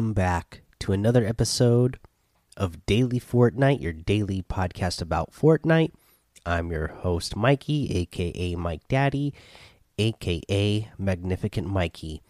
welcome back to another episode of Daily Fortnite, your daily podcast about Fortnite. I'm your host, Mikey, aka Mike Daddy, aka Magnificent Mikey.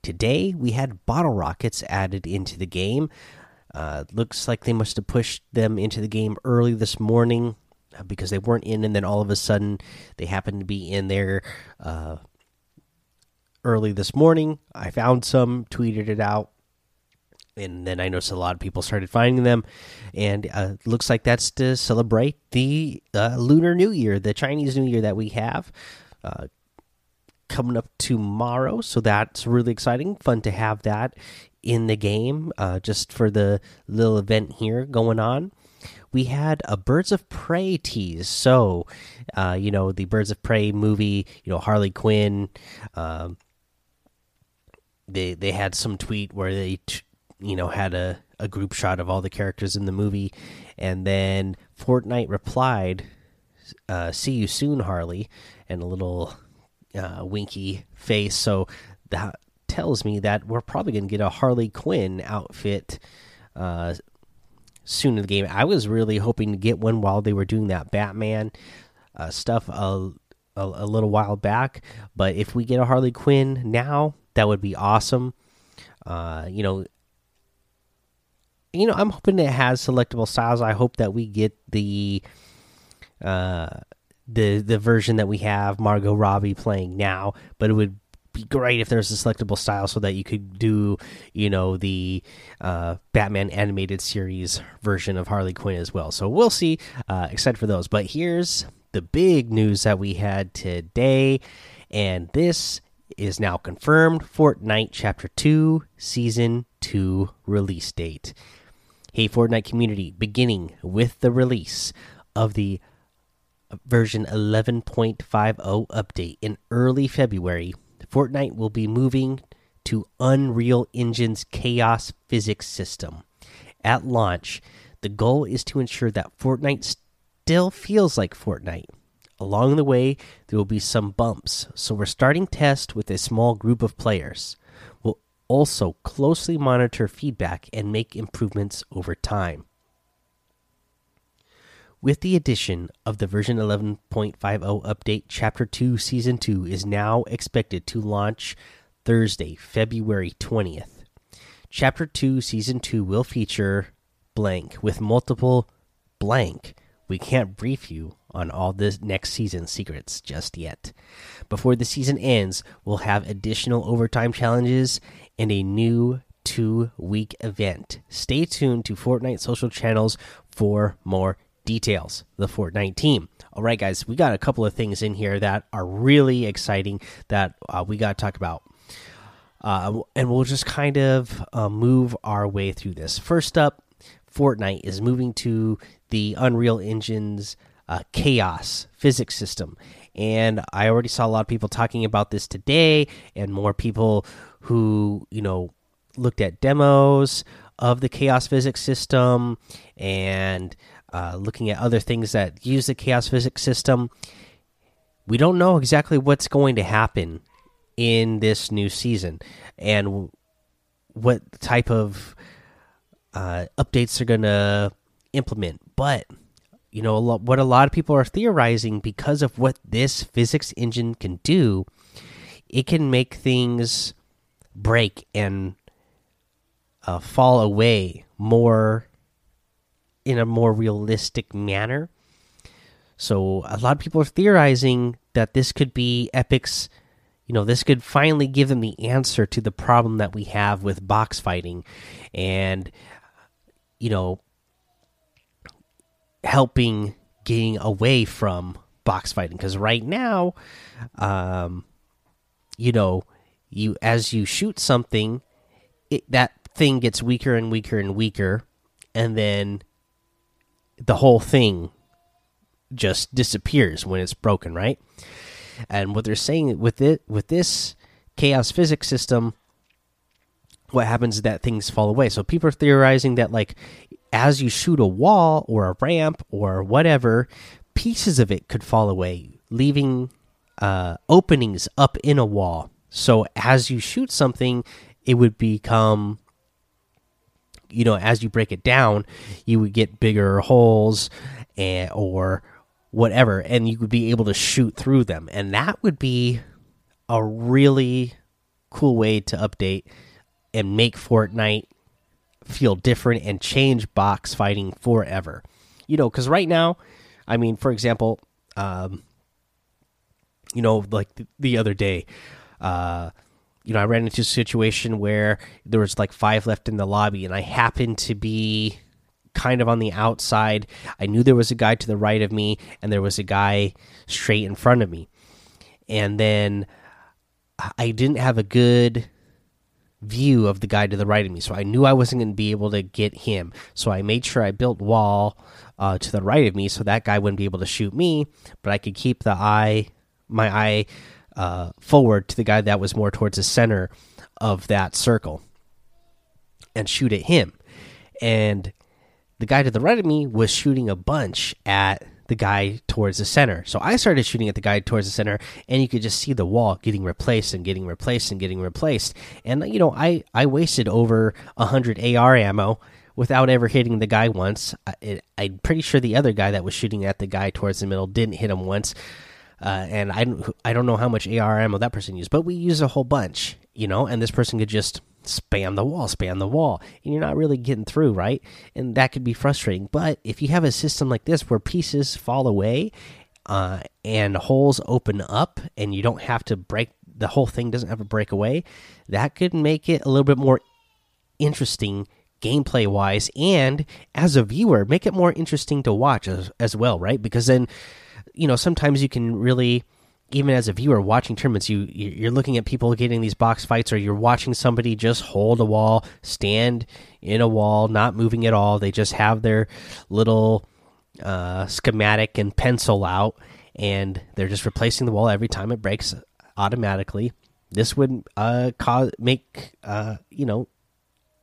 Today we had bottle rockets added into the game. Uh, looks like they must have pushed them into the game early this morning uh, because they weren't in, and then all of a sudden they happened to be in there uh, early this morning. I found some, tweeted it out, and then I noticed a lot of people started finding them, and uh, looks like that's to celebrate the uh, Lunar New Year, the Chinese New Year that we have uh, coming up tomorrow. So that's really exciting, fun to have that in the game, uh, just for the little event here going on. We had a Birds of Prey tease, so uh, you know the Birds of Prey movie, you know Harley Quinn. Um, they they had some tweet where they you know had a a group shot of all the characters in the movie, and then Fortnite replied, uh, "See you soon, Harley," and a little uh, winky face. So that tells me that we're probably going to get a Harley Quinn outfit uh, soon in the game. I was really hoping to get one while they were doing that Batman uh, stuff a, a, a, little while back. But if we get a Harley Quinn now, that would be awesome. Uh, you know, you know, I'm hoping it has selectable styles. I hope that we get the uh the the version that we have Margot Robbie playing now, but it would be great if there's a selectable style so that you could do, you know, the uh, Batman animated series version of Harley Quinn as well. So we'll see. Uh, excited for those. But here's the big news that we had today, and this is now confirmed Fortnite Chapter 2, Season 2 release date. Hey, Fortnite community, beginning with the release of the version 11.50 update in early February, Fortnite will be moving to Unreal Engine's chaos physics system. At launch, the goal is to ensure that Fortnite still feels like Fortnite. Along the way, there will be some bumps, so we're starting test with a small group of players. We'll also closely monitor feedback and make improvements over time. With the addition of the version 11.50 update, Chapter 2 Season 2 is now expected to launch Thursday, February 20th. Chapter 2 Season 2 will feature blank with multiple blank. We can't brief you on all this next season's secrets just yet. Before the season ends, we'll have additional overtime challenges and a new two week event. Stay tuned to Fortnite social channels for more details. The Fortnite team. All right, guys, we got a couple of things in here that are really exciting that uh, we got to talk about. Uh, and we'll just kind of uh, move our way through this. First up, Fortnite is moving to the Unreal Engine's uh, chaos physics system. And I already saw a lot of people talking about this today, and more people who, you know, looked at demos of the chaos physics system and uh, looking at other things that use the chaos physics system. We don't know exactly what's going to happen in this new season and what type of uh, updates they're going to implement. But you know, a lot, what a lot of people are theorizing because of what this physics engine can do, it can make things break and uh, fall away more in a more realistic manner. So a lot of people are theorizing that this could be Epic's. You know, this could finally give them the answer to the problem that we have with box fighting, and you know, helping getting away from box fighting. Because right now um you know you as you shoot something it, that thing gets weaker and weaker and weaker and then the whole thing just disappears when it's broken right? And what they're saying with it with this chaos physics system what happens is that things fall away so people are theorizing that like as you shoot a wall or a ramp or whatever, pieces of it could fall away, leaving uh, openings up in a wall. So as you shoot something, it would become you know as you break it down, you would get bigger holes and or whatever, and you would be able to shoot through them, and that would be a really cool way to update and make Fortnite feel different and change box fighting forever. You know, because right now, I mean, for example, um, you know, like the, the other day, uh, you know, I ran into a situation where there was like five left in the lobby, and I happened to be kind of on the outside. I knew there was a guy to the right of me, and there was a guy straight in front of me. And then I didn't have a good view of the guy to the right of me, so I knew I wasn't going to be able to get him. So I made sure I built wall uh, to the right of me, so that guy wouldn't be able to shoot me, but I could keep the eye, my eye, uh, forward to the guy that was more towards the center of that circle, and shoot at him. And the guy to the right of me was shooting a bunch at the guy towards the center. So I started shooting at the guy towards the center, and you could just see the wall getting replaced and getting replaced and getting replaced. And you know, I I wasted over a hundred AR ammo without ever hitting the guy once. I, am pretty sure the other guy that was shooting at the guy towards the middle didn't hit him once. Uh, and I I don't know how much AR ammo that person used, but we used a whole bunch, you know. And this person could just spam the wall, spam the wall, and you're not really getting through, right? And that could be frustrating. But if you have a system like this where pieces fall away uh, and holes open up, and you don't have to break the whole thing doesn't have to break away, that could make it a little bit more interesting gameplay wise and as a viewer make it more interesting to watch as, as well right because then you know sometimes you can really even as a viewer watching tournaments, you you're looking at people getting these box fights, or you're watching somebody just hold a wall, stand in a wall, not moving at all. They just have their little uh, schematic and pencil out, and they're just replacing the wall every time it breaks automatically. This would uh, cause make uh, you know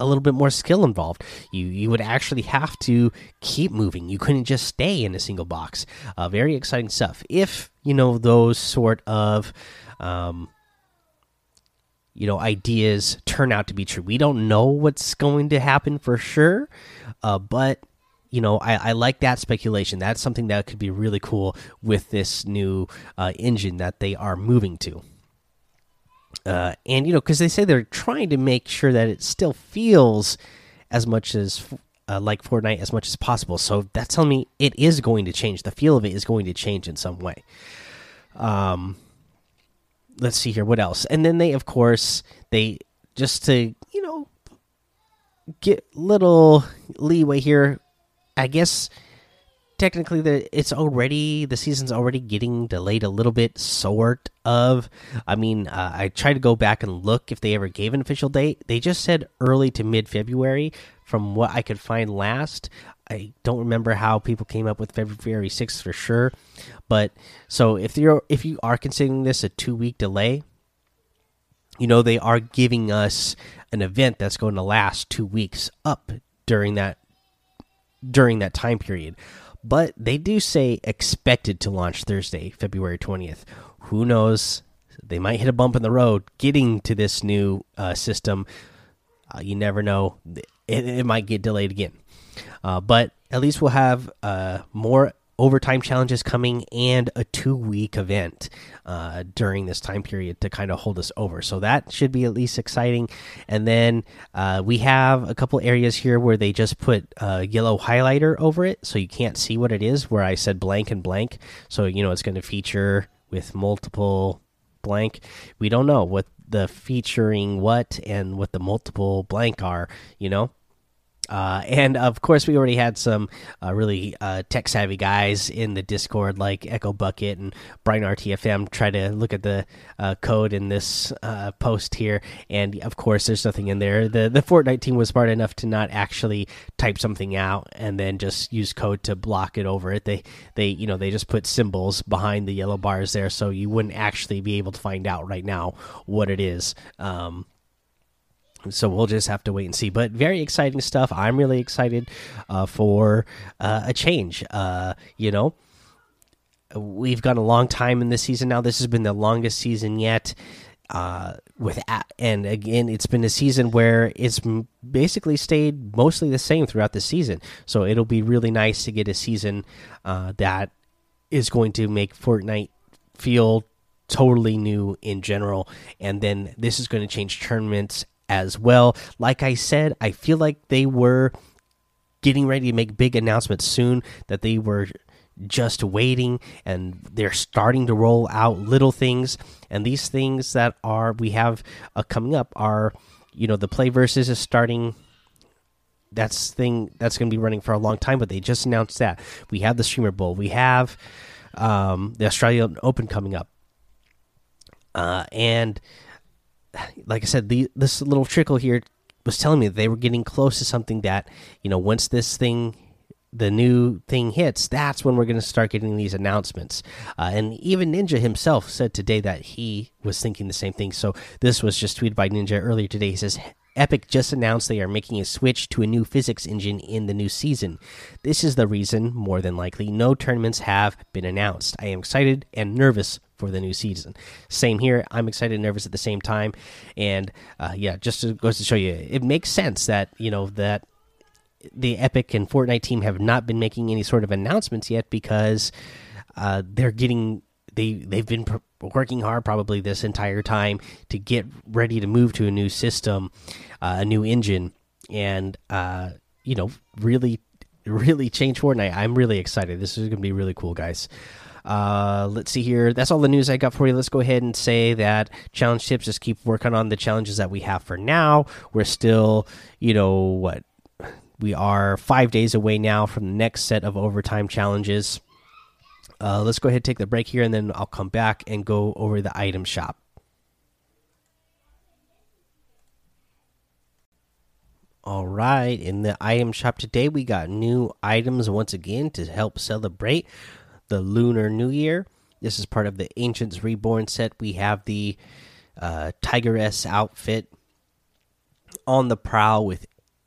a little bit more skill involved. You you would actually have to keep moving. You couldn't just stay in a single box. Uh, very exciting stuff. If you know those sort of um, you know ideas turn out to be true, we don't know what's going to happen for sure, uh, but you know I, I, like that speculation. That's something that could be really cool with this new uh, engine that they are moving to. Uh, and you know, because they say they're trying to make sure that it still feels as much as uh, like Fortnite as much as possible. So that's telling me it is going to change. The feel of it is going to change in some way. Um, let's see here. What else? And then they, of course, they just to you know get little leeway here. I guess technically the it's already the season's already getting delayed a little bit sort of. I mean uh, i tried to go back and look if they ever gave an official date. They just said early to mid february from what i could find last. I don't remember how people came up with february 6th for sure but so if you're if you are considering this a two week delay you know they are giving us an event that's going to last two weeks up during that during that time period but they do say expected to launch Thursday, February 20th. Who knows? They might hit a bump in the road getting to this new uh, system. Uh, you never know. It, it, might get delayed again. Uh, but at least we'll have uh, more overtime challenges coming and a two week event uh, during this time period to kind of hold us over. So that should be at least exciting. And then uh, we have a couple areas here where they just put a yellow highlighter over it so you can't see what it is, where I said blank and blank. So, you know, it's going to feature with multiple blank. We don't know what the featuring what and what the multiple blank are, you know. Uh, and of course, we already had some uh, really uh, tech savvy guys in the Discord, like Echo Bucket and Brian RTFM, try to look at the uh, code in this uh, post here. And of course, there's nothing in there. the The Fortnite team was smart enough to not actually type something out and then just use code to block it over it. They they you know they just put symbols behind the yellow bars there, so you wouldn't actually be able to find out right now what it is. Um, so we'll just have to wait and see but very exciting stuff i'm really excited uh, for uh, a change uh, you know we've gone a long time in this season now this has been the longest season yet uh, with and again, it's been a season where it's basically stayed mostly the same throughout the season. So it'll be really nice to get a season uh, that is going to make Fortnite feel totally new in general. And then this is going to change tournaments as well. Like I said, I feel like they were getting ready to make big announcements soon that they were just waiting and they're starting to roll out little things. And these things that are we have uh, coming up are you know the play versus is starting. That's thing that's going to be running for a long time but they just announced that. We have the streamer bowl. We have um, the australian open coming up. Uh, and like i said the, this little trickle here was telling me they were getting close to something that you know once this thing the new thing hits, that's when we're going to start getting these announcements. Uh, and even Ninja himself said today that he was thinking the same thing. So this was just tweeted by Ninja earlier today. He says, Epic just announced they are making a switch to a new physics engine in the new season. This is the reason, more than likely, no tournaments have been announced. I am excited and nervous for the new season. Same here. I'm excited and nervous at the same time. And uh, yeah, just to, goes to show you, it makes sense that, you know, that the Epic and Fortnite team have not been making any sort of announcements yet because uh, they're getting they they've been working hard probably this entire time to get ready to move to a new system, uh, a new engine, and uh, you know really really change Fortnite. I'm really excited. This is going to be really cool, guys. Uh, let's see here. That's all the news I got for you. Let's go ahead and say that challenge tips. Just keep working on the challenges that we have for now. We're still, you know, what we are five days away now from the next set of overtime challenges. Uh, let's go ahead and take the break here, and then I'll come back and go over the item shop. All right, in the item shop today, we got new items once again to help celebrate the Lunar New Year. This is part of the Ancients Reborn set. We have the uh, Tigress outfit on the prowl with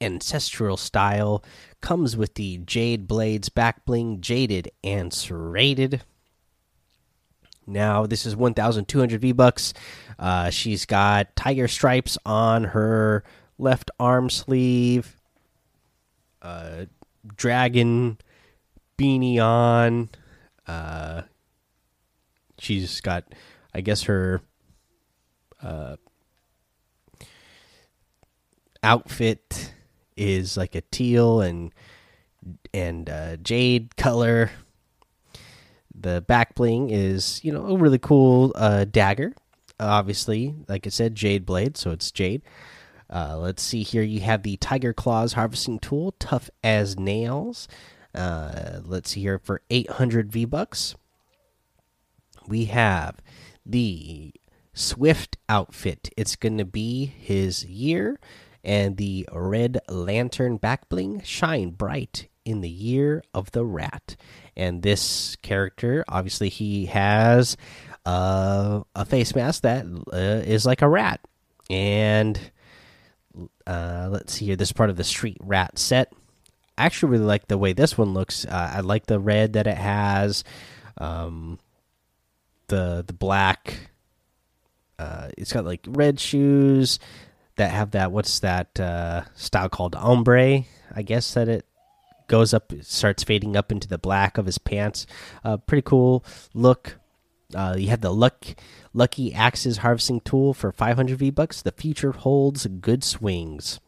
ancestral style. Comes with the Jade Blades back bling, jaded and serrated. Now this is 1,200 V bucks. Uh, she's got tiger stripes on her left arm sleeve. Uh, dragon beanie on. Uh, she's got, I guess, her uh, outfit is like a teal and and uh, jade color. The back bling is you know a really cool uh, dagger. Obviously, like I said, jade blade, so it's jade. Uh, let's see here. You have the Tiger Claws harvesting tool, tough as nails. Uh, let's see here for 800 V bucks. We have the Swift outfit. It's going to be his year and the red lantern back bling shine bright in the year of the rat and this character obviously he has uh, a face mask that uh, is like a rat and uh, let's see here this part of the street rat set I actually really like the way this one looks. Uh, i like the red that it has um, the the black uh, it's got like red shoes that have that what's that uh, style called ombre i guess that it goes up starts fading up into the black of his pants. Uh, pretty cool look. Uh, you have the luck lucky axes harvesting tool for 500 v bucks the future holds good swings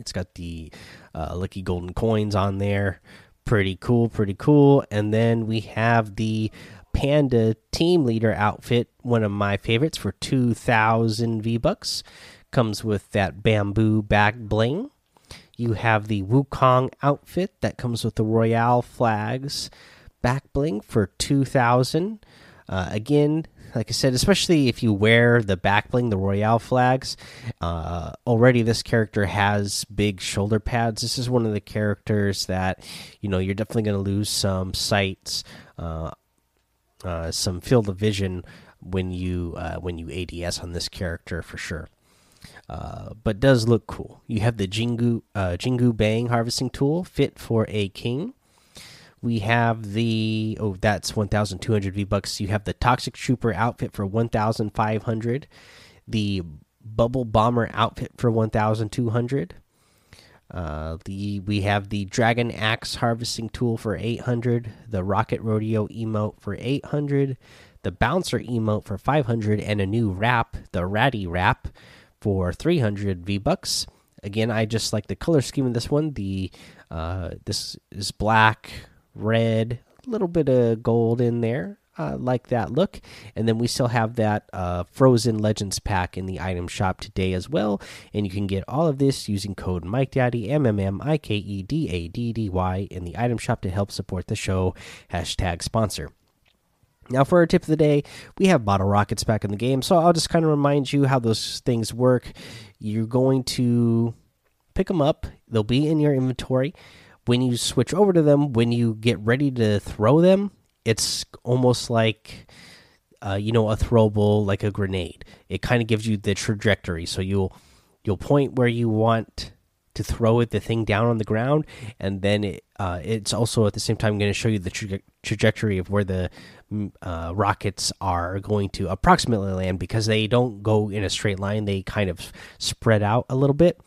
it's got the uh, lucky golden coins on there pretty cool pretty cool and then we have the Panda Team Leader outfit, one of my favorites for 2000 V bucks. Comes with that bamboo back bling. You have the Wukong outfit that comes with the Royale flags back bling for 2000. Uh, again, like I said, especially if you wear the back bling, the Royale flags. Uh, already, this character has big shoulder pads. This is one of the characters that you know you're definitely going to lose some sights uh, uh, some field of vision when you uh, when you ADS on this character for sure. Uh, but does look cool. You have the Jingu uh, Jingu Bang harvesting tool fit for a king we have the oh that's 1200 V bucks. You have the Toxic Trooper outfit for 1500, the Bubble Bomber outfit for 1200. Uh, the we have the Dragon Axe harvesting tool for 800, the Rocket Rodeo emote for 800, the Bouncer emote for 500, and a new wrap, the Ratty Wrap, for 300 V bucks. Again, I just like the color scheme of this one. The uh, this is black, red, a little bit of gold in there. Uh, like that look. And then we still have that uh, Frozen Legends pack in the item shop today as well. And you can get all of this using code Mike Daddy M M M I K E D A D D Y in the item shop to help support the show. Hashtag sponsor. Now, for our tip of the day, we have bottle rockets back in the game. So I'll just kind of remind you how those things work. You're going to pick them up, they'll be in your inventory. When you switch over to them, when you get ready to throw them, it's almost like. Uh, you know, a throwable like a grenade. It kind of gives you the trajectory. So you'll you'll point where you want to throw it the thing down on the ground, and then it, uh, it's also at the same time going to show you the tra trajectory of where the uh, rockets are going to approximately land because they don't go in a straight line. They kind of spread out a little bit.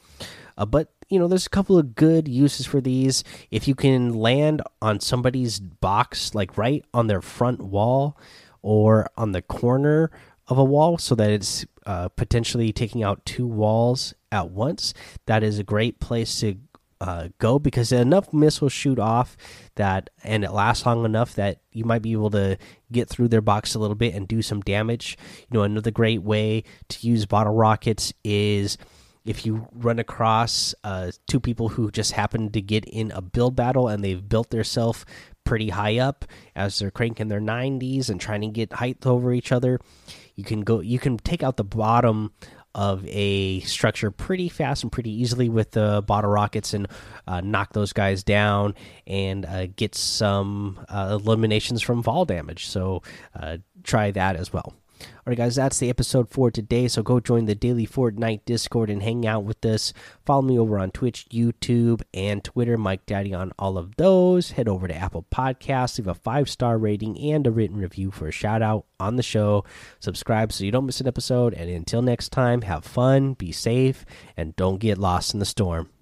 Uh, but you know, there's a couple of good uses for these. If you can land on somebody's box, like right on their front wall or on the corner of a wall, so that it's uh, potentially taking out two walls at once, that is a great place to uh, go because enough missiles shoot off that and it lasts long enough that you might be able to get through their box a little bit and do some damage. You know, another great way to use bottle rockets is if you run across uh, two people who just happen to get in a build battle and they've built themselves pretty high up as they're cranking their 90s and trying to get height over each other you can go you can take out the bottom of a structure pretty fast and pretty easily with the bottle rockets and uh, knock those guys down and uh, get some uh, eliminations from fall damage. So uh, try that as well all right, guys, that's the episode for today. So go join the daily Fortnite Discord and hang out with us. Follow me over on Twitch, YouTube, and Twitter. Mike Daddy on all of those. Head over to Apple Podcasts, leave a five star rating and a written review for a shout out on the show. Subscribe so you don't miss an episode. And until next time, have fun, be safe, and don't get lost in the storm.